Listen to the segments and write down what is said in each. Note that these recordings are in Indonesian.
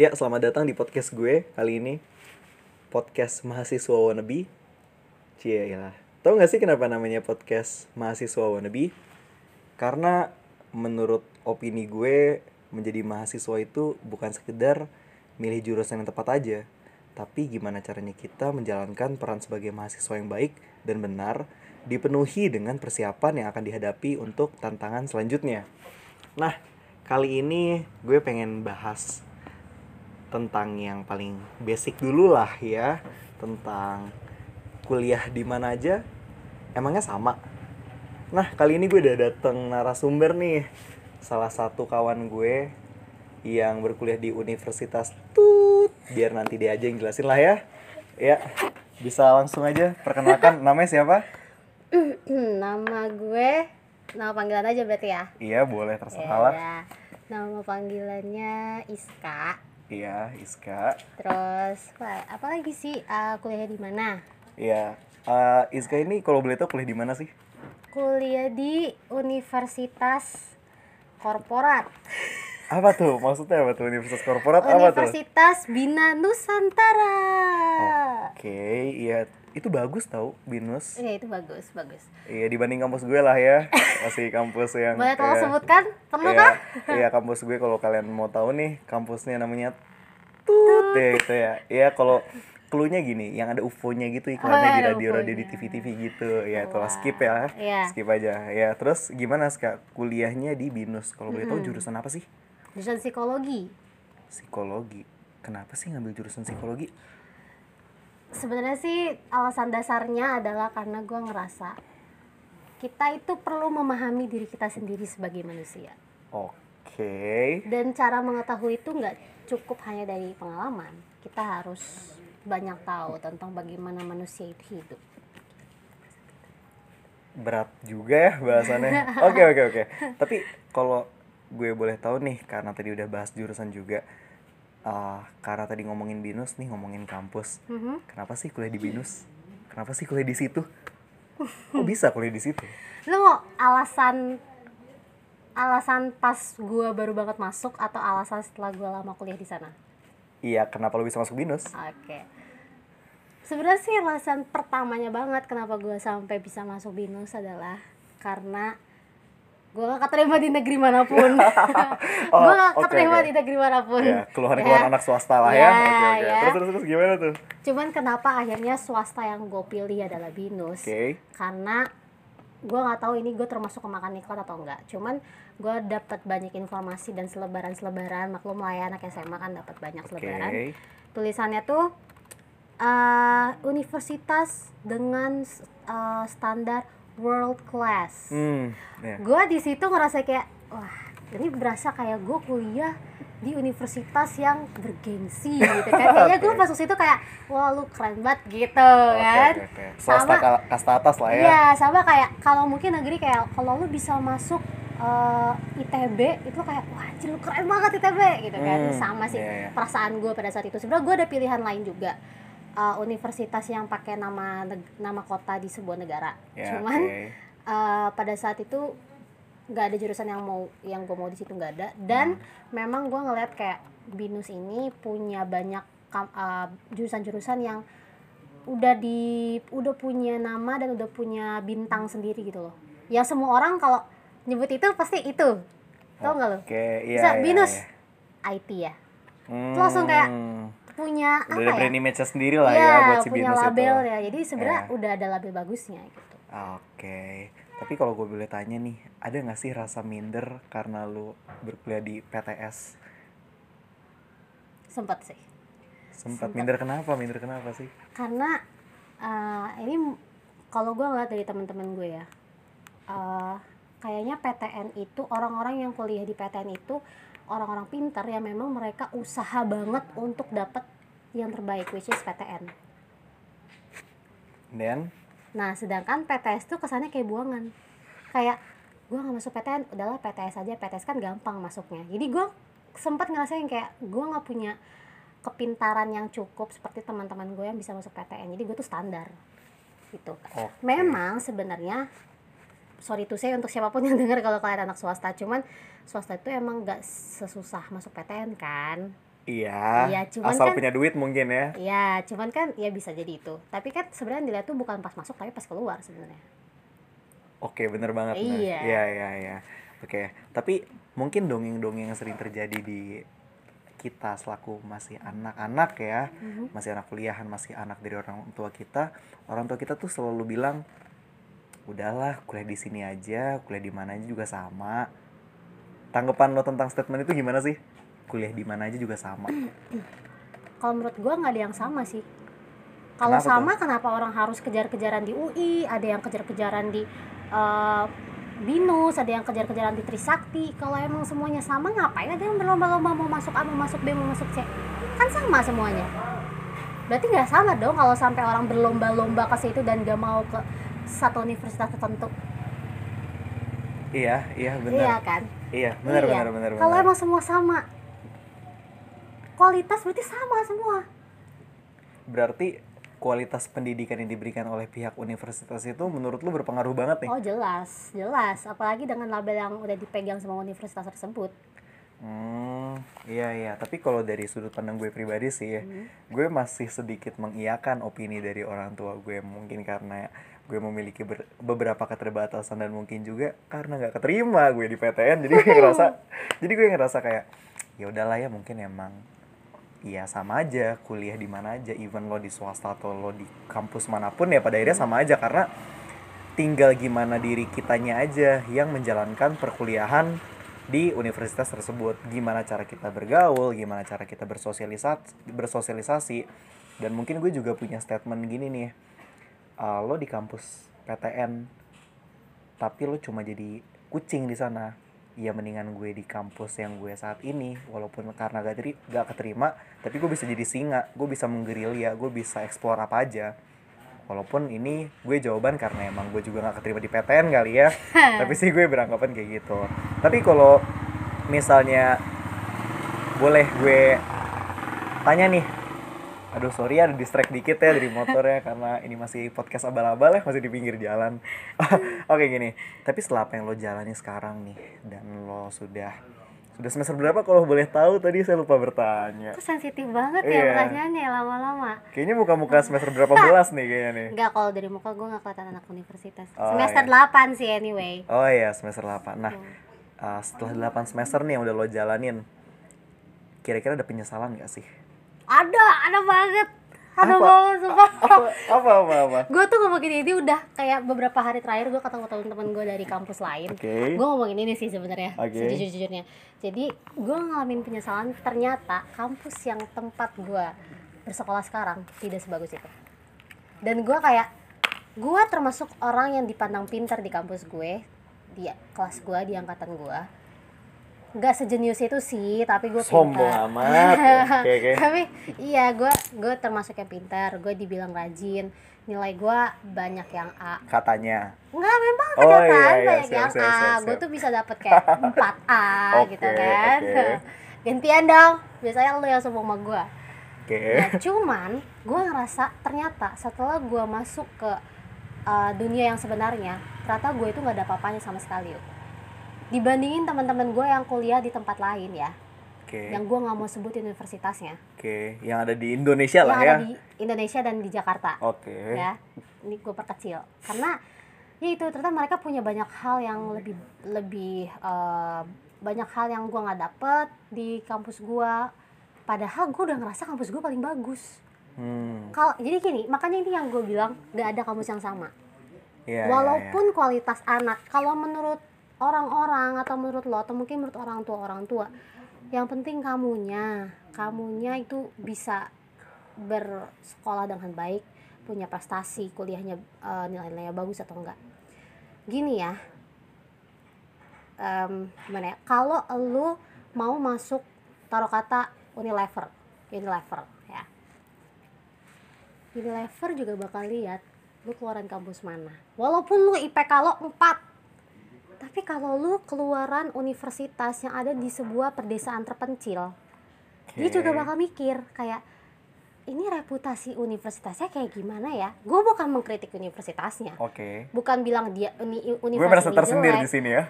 Ya, selamat datang di podcast gue kali ini. Podcast mahasiswa wannabe. Cie, ya. Tahu gak sih kenapa namanya podcast mahasiswa wannabe? Karena menurut opini gue, menjadi mahasiswa itu bukan sekedar milih jurusan yang tepat aja, tapi gimana caranya kita menjalankan peran sebagai mahasiswa yang baik dan benar, dipenuhi dengan persiapan yang akan dihadapi untuk tantangan selanjutnya. Nah, kali ini gue pengen bahas tentang yang paling basic dulu lah ya. Tentang kuliah di mana aja emangnya sama? Nah kali ini gue udah dateng narasumber nih. Salah satu kawan gue yang berkuliah di universitas tut. Biar nanti dia aja yang jelasin lah ya. Ya bisa langsung aja perkenalkan. Namanya siapa? Nama gue nama panggilan aja berarti ya? Iya boleh terserah lah. ya. nama panggilannya Iska iya Iska. Terus wah, apa lagi sih uh, kuliah di mana? Iya uh, Iska ini kalau boleh tahu kuliah di mana sih? Kuliah di Universitas Korporat. Apa tuh? Maksudnya apa tuh? Universitas Korporat apa tuh? Universitas Bina Nusantara. Oke iya itu bagus tau binus. Iya itu bagus bagus. Iya dibanding kampus gue lah ya. Masih kampus yang boleh tolong ya, sebutkan? Perlu iya, kah iya kampus gue kalau kalian mau tahu nih kampusnya namanya tut. Ya gitu ya. Iya kalau cluenya gini yang ada UFO-nya gitu iklannya Oh, di ada radio radio di. TV TV gitu. Ya tolong Wah, skip ya. iya. skip aja. Ya terus gimana kak kuliahnya di binus. Kalau boleh tahu jurusan apa sih? Jurusan psikologi. Psikologi. Kenapa sih ngambil jurusan psikologi sebenarnya sih alasan dasarnya adalah karena gue ngerasa kita itu perlu memahami diri kita sendiri sebagai manusia oke dan cara mengetahui itu nggak cukup hanya dari pengalaman kita harus banyak tahu tentang bagaimana manusia itu hidup berat juga ya bahasannya. Oke oke oke. Tapi kalau gue boleh tahu nih karena tadi udah bahas jurusan juga. Ah karena tadi ngomongin binus nih ngomongin kampus. Mhm. Kenapa sih kuliah di binus? Kenapa sih kuliah di situ? Kok bisa kuliah di situ? lo mau alasan alasan pas gue baru banget masuk atau alasan setelah gue lama kuliah di sana Iya, kenapa lo bisa masuk binus? Oke. Sebenarnya sih alasan pertamanya banget kenapa gue sampai bisa masuk binus adalah karena gue gak keterima di negeri mana pun. Oh, gue gak keterima oke. di negeri mana pun. Ya, keluhan-keluhan Ya. anak swasta lah ya. Ya, Oke oke. ya. Terus terus terus gimana tuh? Cuman kenapa akhirnya swasta yang gue pilih adalah binus? Oke. Karena gue nggak tahu ini gue termasuk kemakan iklan atau enggak. Cuman gue dapat banyak informasi dan selebaran-selebaran. Maklum lah ya anak SMA kan dapat banyak Oke. selebaran. tulisannya tuh uh, universitas dengan uh, standar world class. Hmm, ya. Gue di situ ngerasa kayak wah ini berasa kayak gue kuliah di universitas yang bergengsi gitu kan. Kayaknya gue masuk situ kayak wah lu keren banget gitu Oke, kan. oke. Swasta Sama ka- kasta atas lah ya. Iya, sama kayak kalau mungkin negeri kayak kalau lu bisa masuk eh, ITB itu kayak wah anjir lu keren banget ITB gitu kan. Hmm, sama sih iya, iya. perasaan gue pada saat itu. Sebenarnya gue ada pilihan lain juga. Eh, universitas yang pakai nama nama kota di sebuah negara. Ya, Cuman oke. eh, pada saat itu nggak ada jurusan yang mau yang gue mau di situ nggak ada dan Hmm. memang gue ngeliat kayak binus ini punya banyak eh, jurusan-jurusan yang udah di udah punya nama dan udah punya bintang sendiri gitu loh yang semua orang kalau nyebut itu pasti itu tau nggak lo Oke, iya. bisa iya, binus iya. IT ya Hmm. langsung kayak punya udah apa ada ya brand image sendiri lah Iya, ya buat si punya binus label itu. ya jadi sebenarnya Iya. udah ada label bagusnya gitu Oke, tapi kalau gue boleh tanya nih, ada nggak sih rasa minder karena lu berkuliah di PTS? sempet sih Sempat minder kenapa? Minder kenapa sih? karena eh, ini kalau gue ngeliat dari teman-teman gue ya eh, kayaknya PTN itu orang-orang yang kuliah di PTN itu orang-orang pintar yang memang mereka usaha banget untuk dapat yang terbaik which is PTN Dan? Nah sedangkan PTS tuh kesannya kayak buangan. Kayak gue nggak masuk PTN udahlah PTS aja. PTS kan gampang masuknya. Jadi gue sempat ngerasain kayak gue nggak punya kepintaran yang cukup seperti teman-teman gue yang bisa masuk PTN jadi gue tuh standar. Gitu. Oke. memang sebenarnya sorry tuh saya untuk siapa pun yang dengar kalau kalian anak swasta cuman swasta itu emang nggak sesusah masuk PTN kan Iya. Iya, cuman asal kan- punya duit mungkin ya. ya cuman kan ya bisa jadi itu tapi kan sebenarnya dilihat tuh bukan pas masuk tapi pas keluar sebenarnya Oke, bener banget. Iya. Iya, iya, iya. Oke, tapi mungkin dongeng-dongeng yang sering terjadi di kita selaku masih anak-anak ya, Mhm. masih anak kuliahan, masih anak dari orang tua kita, orang tua kita tuh selalu bilang, udahlah kuliah di sini aja, kuliah di mana aja juga sama. Tanggapan lo tentang statement itu gimana sih? Kuliah di mana aja juga sama. kalau menurut gua nggak ada yang sama sih kalau sama kenapa orang harus kejar-kejaran di UI ada yang kejar-kejaran di eh, binus ada yang kejar-kejaran di Trisakti kalau emang semuanya sama ngapain ada yang berlomba-lomba mau masuk A mau masuk B mau masuk C kan sama semuanya berarti nggak sama dong kalau sampai orang berlomba-lomba ke situ dan gak mau ke satu universitas tertentu Iya, iya iya benar. kan Iya, benar Iya. benar benar. kalau emang semua sama kualitas berarti sama semua Berarti kualitas pendidikan yang diberikan oleh pihak universitas itu menurut lu berpengaruh banget nih? Oh jelas, jelas. Apalagi dengan label yang udah dipegang sama universitas tersebut. Hmm, iya iya. Tapi kalau dari sudut pandang gue pribadi sih, gue masih sedikit mengiyakan opini dari orang tua gue. Mungkin karena gue memiliki ber- beberapa keterbatasan dan mungkin juga karena nggak keterima gue di PTN. Jadi gue ngerasa, jadi gue ngerasa kayak ya udahlah ya mungkin emang Iya sama aja kuliah di mana aja even lo di swasta atau lo di kampus mana pun ya pada akhirnya sama aja karena tinggal gimana diri kitanya aja yang menjalankan perkuliahan di universitas tersebut gimana cara kita bergaul gimana cara kita bersosialisasi bersosialisasi dan mungkin gue juga punya statement gini nih "Ah, lo di kampus PTN tapi lo cuma jadi kucing di sana. Ya mendingan gue di kampus yang gue saat ini walaupun karena gak, teri- gak keterima tapi gue bisa jadi singa gue bisa menggerilya gue bisa explore apa aja. Walaupun ini gue jawaban karena emang gue juga gak keterima di PTN kali ya tapi sih gue beranggapan kayak gitu. Tapi kalau misalnya boleh gue tanya nih aduh sorry ada distract dikit ya dari motornya karena ini masih podcast abal-abal ya masih di pinggir jalan oke gini tapi setelah apa yang lo jalani sekarang nih dan lo sudah sudah semester berapa kalau boleh tahu tadi saya lupa bertanya Itu sensitif banget Iya. ya pertanyaannya lama-lama. kayaknya muka-muka semester berapa belas nih kayaknya nih Enggak kalau dari muka gue nggak kelihatan anak universitas. Oh, Semester iya. 8 sih anyway. oh iya semester 8 nah Hmm. uh, setelah 8 semester nih yang udah lo jalanin kira-kira ada penyesalan gak sih Ada, ada banget. Ada Apa? banget sumpah. apa apa apa apa gue tuh ngomongin ini udah kayak beberapa hari terakhir gue ketemu teman-teman gue dari kampus lain. oke Gue ngomongin ini sih sebenarnya, Oke. sejujur-jujurnya. Jadi gue ngalamin penyesalan ternyata kampus yang tempat gue bersekolah sekarang tidak sebagus itu. Dan gue kayak gue termasuk orang yang dipandang pintar di kampus gue, di kelas gue, di angkatan gue. Gak sejenius itu sih, tapi gue sombong pintar. amat tapi iya gue gue termasuk yang pintar. Gue dibilang rajin. Nilai gue banyak yang A. Katanya. Enggak memang Oh, kenyataan iya, iya, banyak siap, yang siap, A. Gue tuh bisa dapet kayak 4A gitu Oke, kan. oke. gantian dong. Biasanya lu yang sombong sama gue oke. Nah cuman gue ngerasa ternyata setelah gue masuk ke uh, dunia yang sebenarnya ternyata gue itu nggak ada apa-apanya sama sekali. yuk. Dibandingin teman-teman gue yang kuliah di tempat lain ya. Oke. Yang gue nggak mau sebut universitasnya. Oke yang ada di Indonesia lah yang ya. ada di Indonesia dan di Jakarta. Oke. Ya ini gue perkecil. Karena ya itu ternyata mereka punya banyak hal yang lebih lebih eh, banyak hal yang gue nggak dapet di kampus gue padahal gue udah ngerasa kampus gue paling bagus. Hmm. Kalau jadi gini makanya ini yang gue bilang gak ada kampus yang sama. Iya, iya, walaupun kualitas anak kalau menurut orang-orang atau menurut lo atau mungkin menurut orang tua orang tua. Yang penting kamunya kamunya itu bisa bersekolah dengan baik punya prestasi kuliahnya eh, nilai-nilainya bagus atau enggak. Gini ya em, gimana ya kalau lu mau masuk taruh kata Unilever Unilever ya. Unilever juga bakal lihat lu keluaran kampus mana. Walaupun lu IPK lo 4 tapi kalau lu keluaran universitas yang ada di sebuah perdesaan terpencil Oke. dia juga bakal mikir kayak ini reputasi universitasnya kayak gimana ya gue bukan mengkritik universitasnya Oke. bukan bilang dia uni, Gue universitas merasa ini tersindir jelek. di sini ya.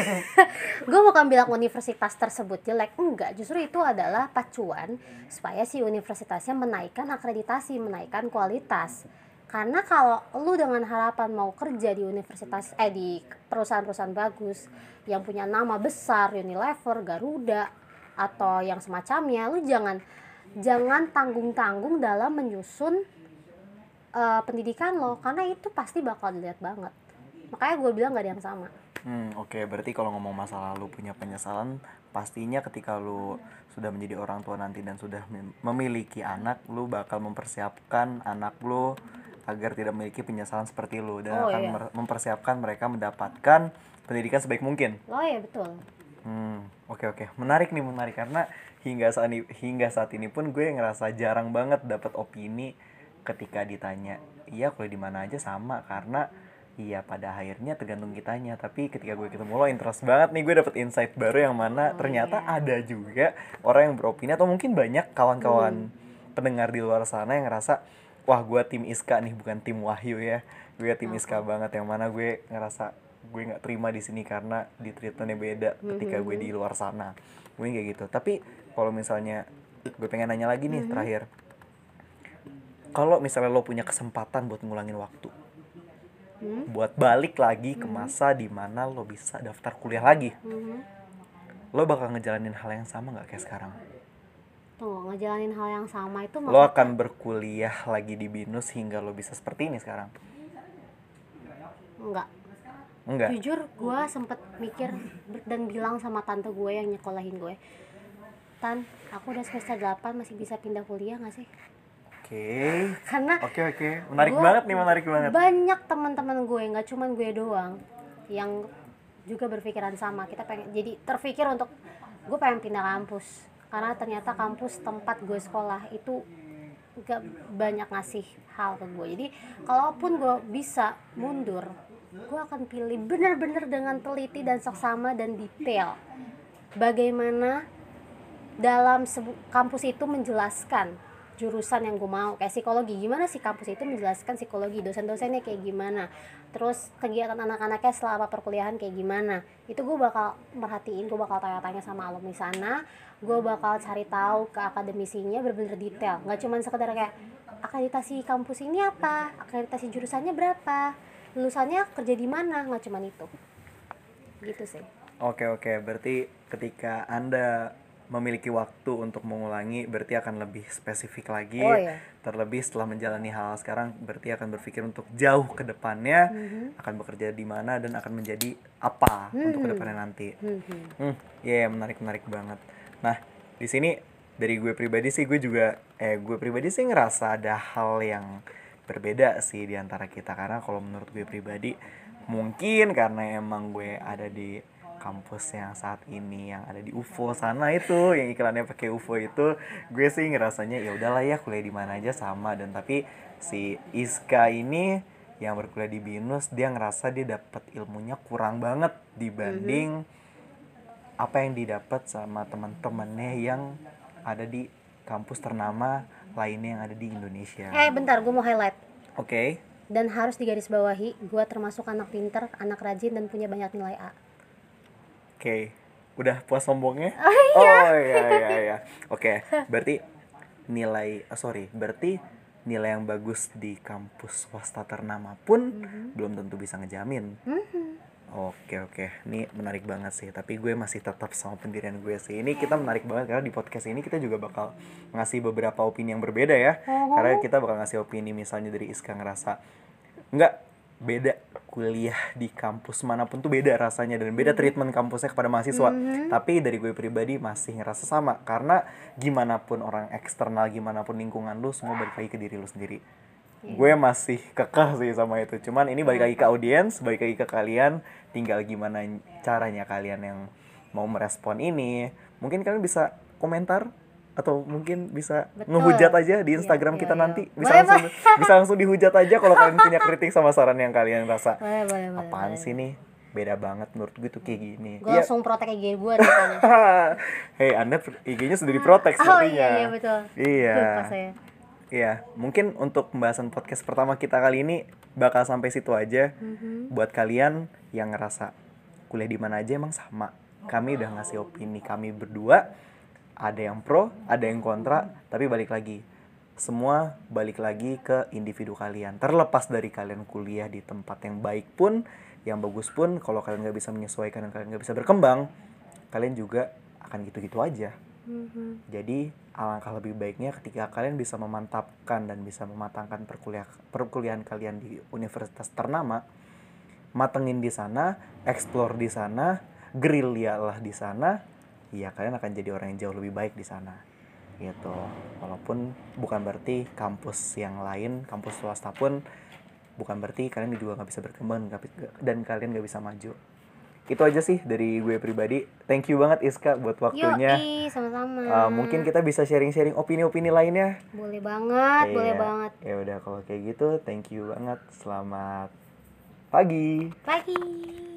gue bukan bilang universitas tersebut jelek enggak justru itu adalah pacuan supaya si universitasnya menaikkan akreditasi menaikkan kualitas karena kalau lu dengan harapan mau kerja di universitas eh di perusahaan-perusahaan bagus yang punya nama besar Unilever Garuda atau yang semacamnya lu jangan jangan tanggung-tanggung dalam menyusun eh, pendidikan lo. Karena itu pasti bakal dilihat banget. Makanya gue bilang gak ada yang sama. Hmm, oke. Berarti kalau ngomong masa lalu punya penyesalan, pastinya ketika lu sudah menjadi orang tua nanti dan sudah mem- memiliki anak, lu bakal mempersiapkan anak lu agar tidak memiliki penyesalan seperti lu dan Oh, akan iya. mempersiapkan mereka mendapatkan pendidikan sebaik mungkin. oh ya betul Hmm, oke oke. Menarik nih, menarik karena hingga saat ini hingga saat ini pun gue ngerasa jarang banget dapat opini ketika ditanya, "Iya, kuliah di mana aja sama." Karena iya pada akhirnya tergantung kitanya. Tapi ketika gue ketemu lo interest banget nih, gue dapet insight baru yang mana Oh, ternyata iya. ada juga orang yang beropini atau mungkin banyak kawan-kawan pendengar di luar sana yang ngerasa, "Wah, gue tim Iska nih, bukan tim Wahyu ya." Gue tim Iska banget yang mana gue ngerasa gue nggak terima di sini karena di treatmentnya beda ketika gue di luar sana. Gue kayak gitu. Tapi kalau misalnya gue pengen nanya lagi nih terakhir. Kalau misalnya lo punya kesempatan buat ngulangin waktu Hmm? buat balik lagi ke masa di mana lo bisa daftar kuliah lagi Mhm. lo bakal ngejalanin hal yang sama nggak kayak sekarang Tunggu, ngejalanin hal yang sama itu lo akan berkuliah lagi di binus hingga lo bisa seperti ini sekarang enggak. enggak Jujur gue sempet mikir dan bilang sama tante gue yang nyekolahin gue. Tan, aku udah semester 8 masih bisa pindah kuliah gak sih? oke Karena oke oke menarik Gua- banget nih menarik banget banyak teman-teman gue, nggak cuman gue doang yang juga berpikiran sama. Kita pengen jadi terpikir untuk gue pengen pindah kampus karena ternyata kampus tempat gue sekolah itu gak banyak ngasih hal ke gue. Jadi kalaupun gue bisa mundur, gue akan pilih bener-bener dengan teliti dan seksama dan detail bagaimana dalam kampus itu menjelaskan jurusan yang gue mau. Kayak psikologi. Gimana sih kampus itu menjelaskan psikologi? Dosen-dosennya kayak gimana? Terus kegiatan anak-anaknya selama perkuliahan kayak gimana? Itu gue bakal merhatiin gue bakal tanya-tanya sama alumni sana. Gue bakal cari tahu ke akademisinya bener-bener detail. Nggak cuman sekedar kayak akreditasi kampus ini apa? Akreditasi jurusannya berapa? Lulusannya kerja di mana? Nggak cuman itu. Gitu sih. Oke oke, berarti ketika Anda memiliki waktu untuk mengulangi berarti akan lebih spesifik lagi. Oh, iya. Terlebih setelah menjalani hal sekarang berarti akan berpikir untuk jauh ke depannya Mhm. akan bekerja di mana dan akan menjadi apa untuk ke depannya nanti. Mhm. Hmm, ya menarik menarik banget. Nah, di sini dari gue pribadi sih gue juga eh gue pribadi sih ngerasa ada hal yang berbeda sih di antara kita karena kalau menurut gue pribadi mungkin karena emang gue ada di kampus yang saat ini yang ada di UFO sana itu yang iklannya pakai UFO itu gue sih ngerasanya ya udahlah ya kuliah di mana aja sama dan tapi si Iska ini yang berkuliah di Binus dia ngerasa dia dapat ilmunya kurang banget dibanding apa yang didapat sama teman-temannya yang ada di kampus ternama lainnya yang ada di Indonesia. eh bentar gue mau highlight Oke. dan harus digarisbawahi gue termasuk anak pinter anak rajin dan punya banyak nilai A Oke. Udah puas sombongnya? Oh iya iya iya. Oke, berarti nilai oh, sorry, berarti nilai yang bagus di kampus swasta ternama pun belum tentu bisa ngejamin. Oke oke, ini menarik banget sih. Tapi gue masih tetap sama pendirian gue sih. Ini kita menarik banget karena di podcast ini kita juga bakal ngasih beberapa opini yang berbeda ya. Karena kita bakal ngasih opini misalnya dari Iska ngerasa nggak beda kuliah di kampus mana pun tuh beda rasanya dan beda treatment kampusnya kepada mahasiswa. Tapi dari gue pribadi masih ngerasa sama karena gimana pun orang eksternal, gimana pun lingkungan lu semua balik lagi ke diri lu sendiri. Gue masih kekeh sih sama itu. Cuman ini balik lagi ke audiens, balik lagi ke kalian. Tinggal gimana caranya kalian yang mau merespon ini. Mungkin kalian bisa komentar atau mungkin bisa Betul. ngehujat aja di Instagram Iya, kita iya, nanti. iya. Bisa Boleh, langsung bisa langsung dihujat aja kalau kalian punya kritik sama saran yang kalian rasa boleh boleh boleh apaan sih nih beda banget menurut gue tuh kayak gini. gue Iya. langsung protek IG gue. Hei, Anda IG-nya sudah diprotek oh sepertinya. iya iya betul Iya. Lupa saya ya mungkin untuk pembahasan podcast pertama kita kali ini bakal sampai situ aja Mhm. buat kalian yang ngerasa kuliah di mana aja emang sama kami udah ngasih opini kami berdua ada yang pro ada yang kontra tapi balik lagi. Semua balik lagi ke individu kalian. Terlepas dari kalian kuliah di tempat yang baik pun yang bagus pun kalau kalian nggak bisa menyesuaikan dan kalian nggak bisa berkembang kalian juga akan gitu-gitu aja. Mhm. jadi alangkah lebih baiknya ketika kalian bisa memantapkan dan bisa mematangkan perkuliah perkuliahan kalian di universitas ternama, matengin di sana, explore di sana, gerilyalah di sana, ya kalian akan jadi orang yang jauh lebih baik di sana. Gitu. Walaupun bukan berarti kampus yang lain, kampus swasta pun bukan berarti kalian juga nggak bisa berkembang dan kalian nggak bisa maju. Itu aja sih dari gue pribadi. Thank you banget Iska buat waktunya. Yoi, sama-sama. Uh, mungkin kita bisa sharing-sharing opini-opini lainnya. boleh banget, boleh Iya. banget. Ya udah kalau kayak gitu, thank you banget. Selamat pagi. Pagi.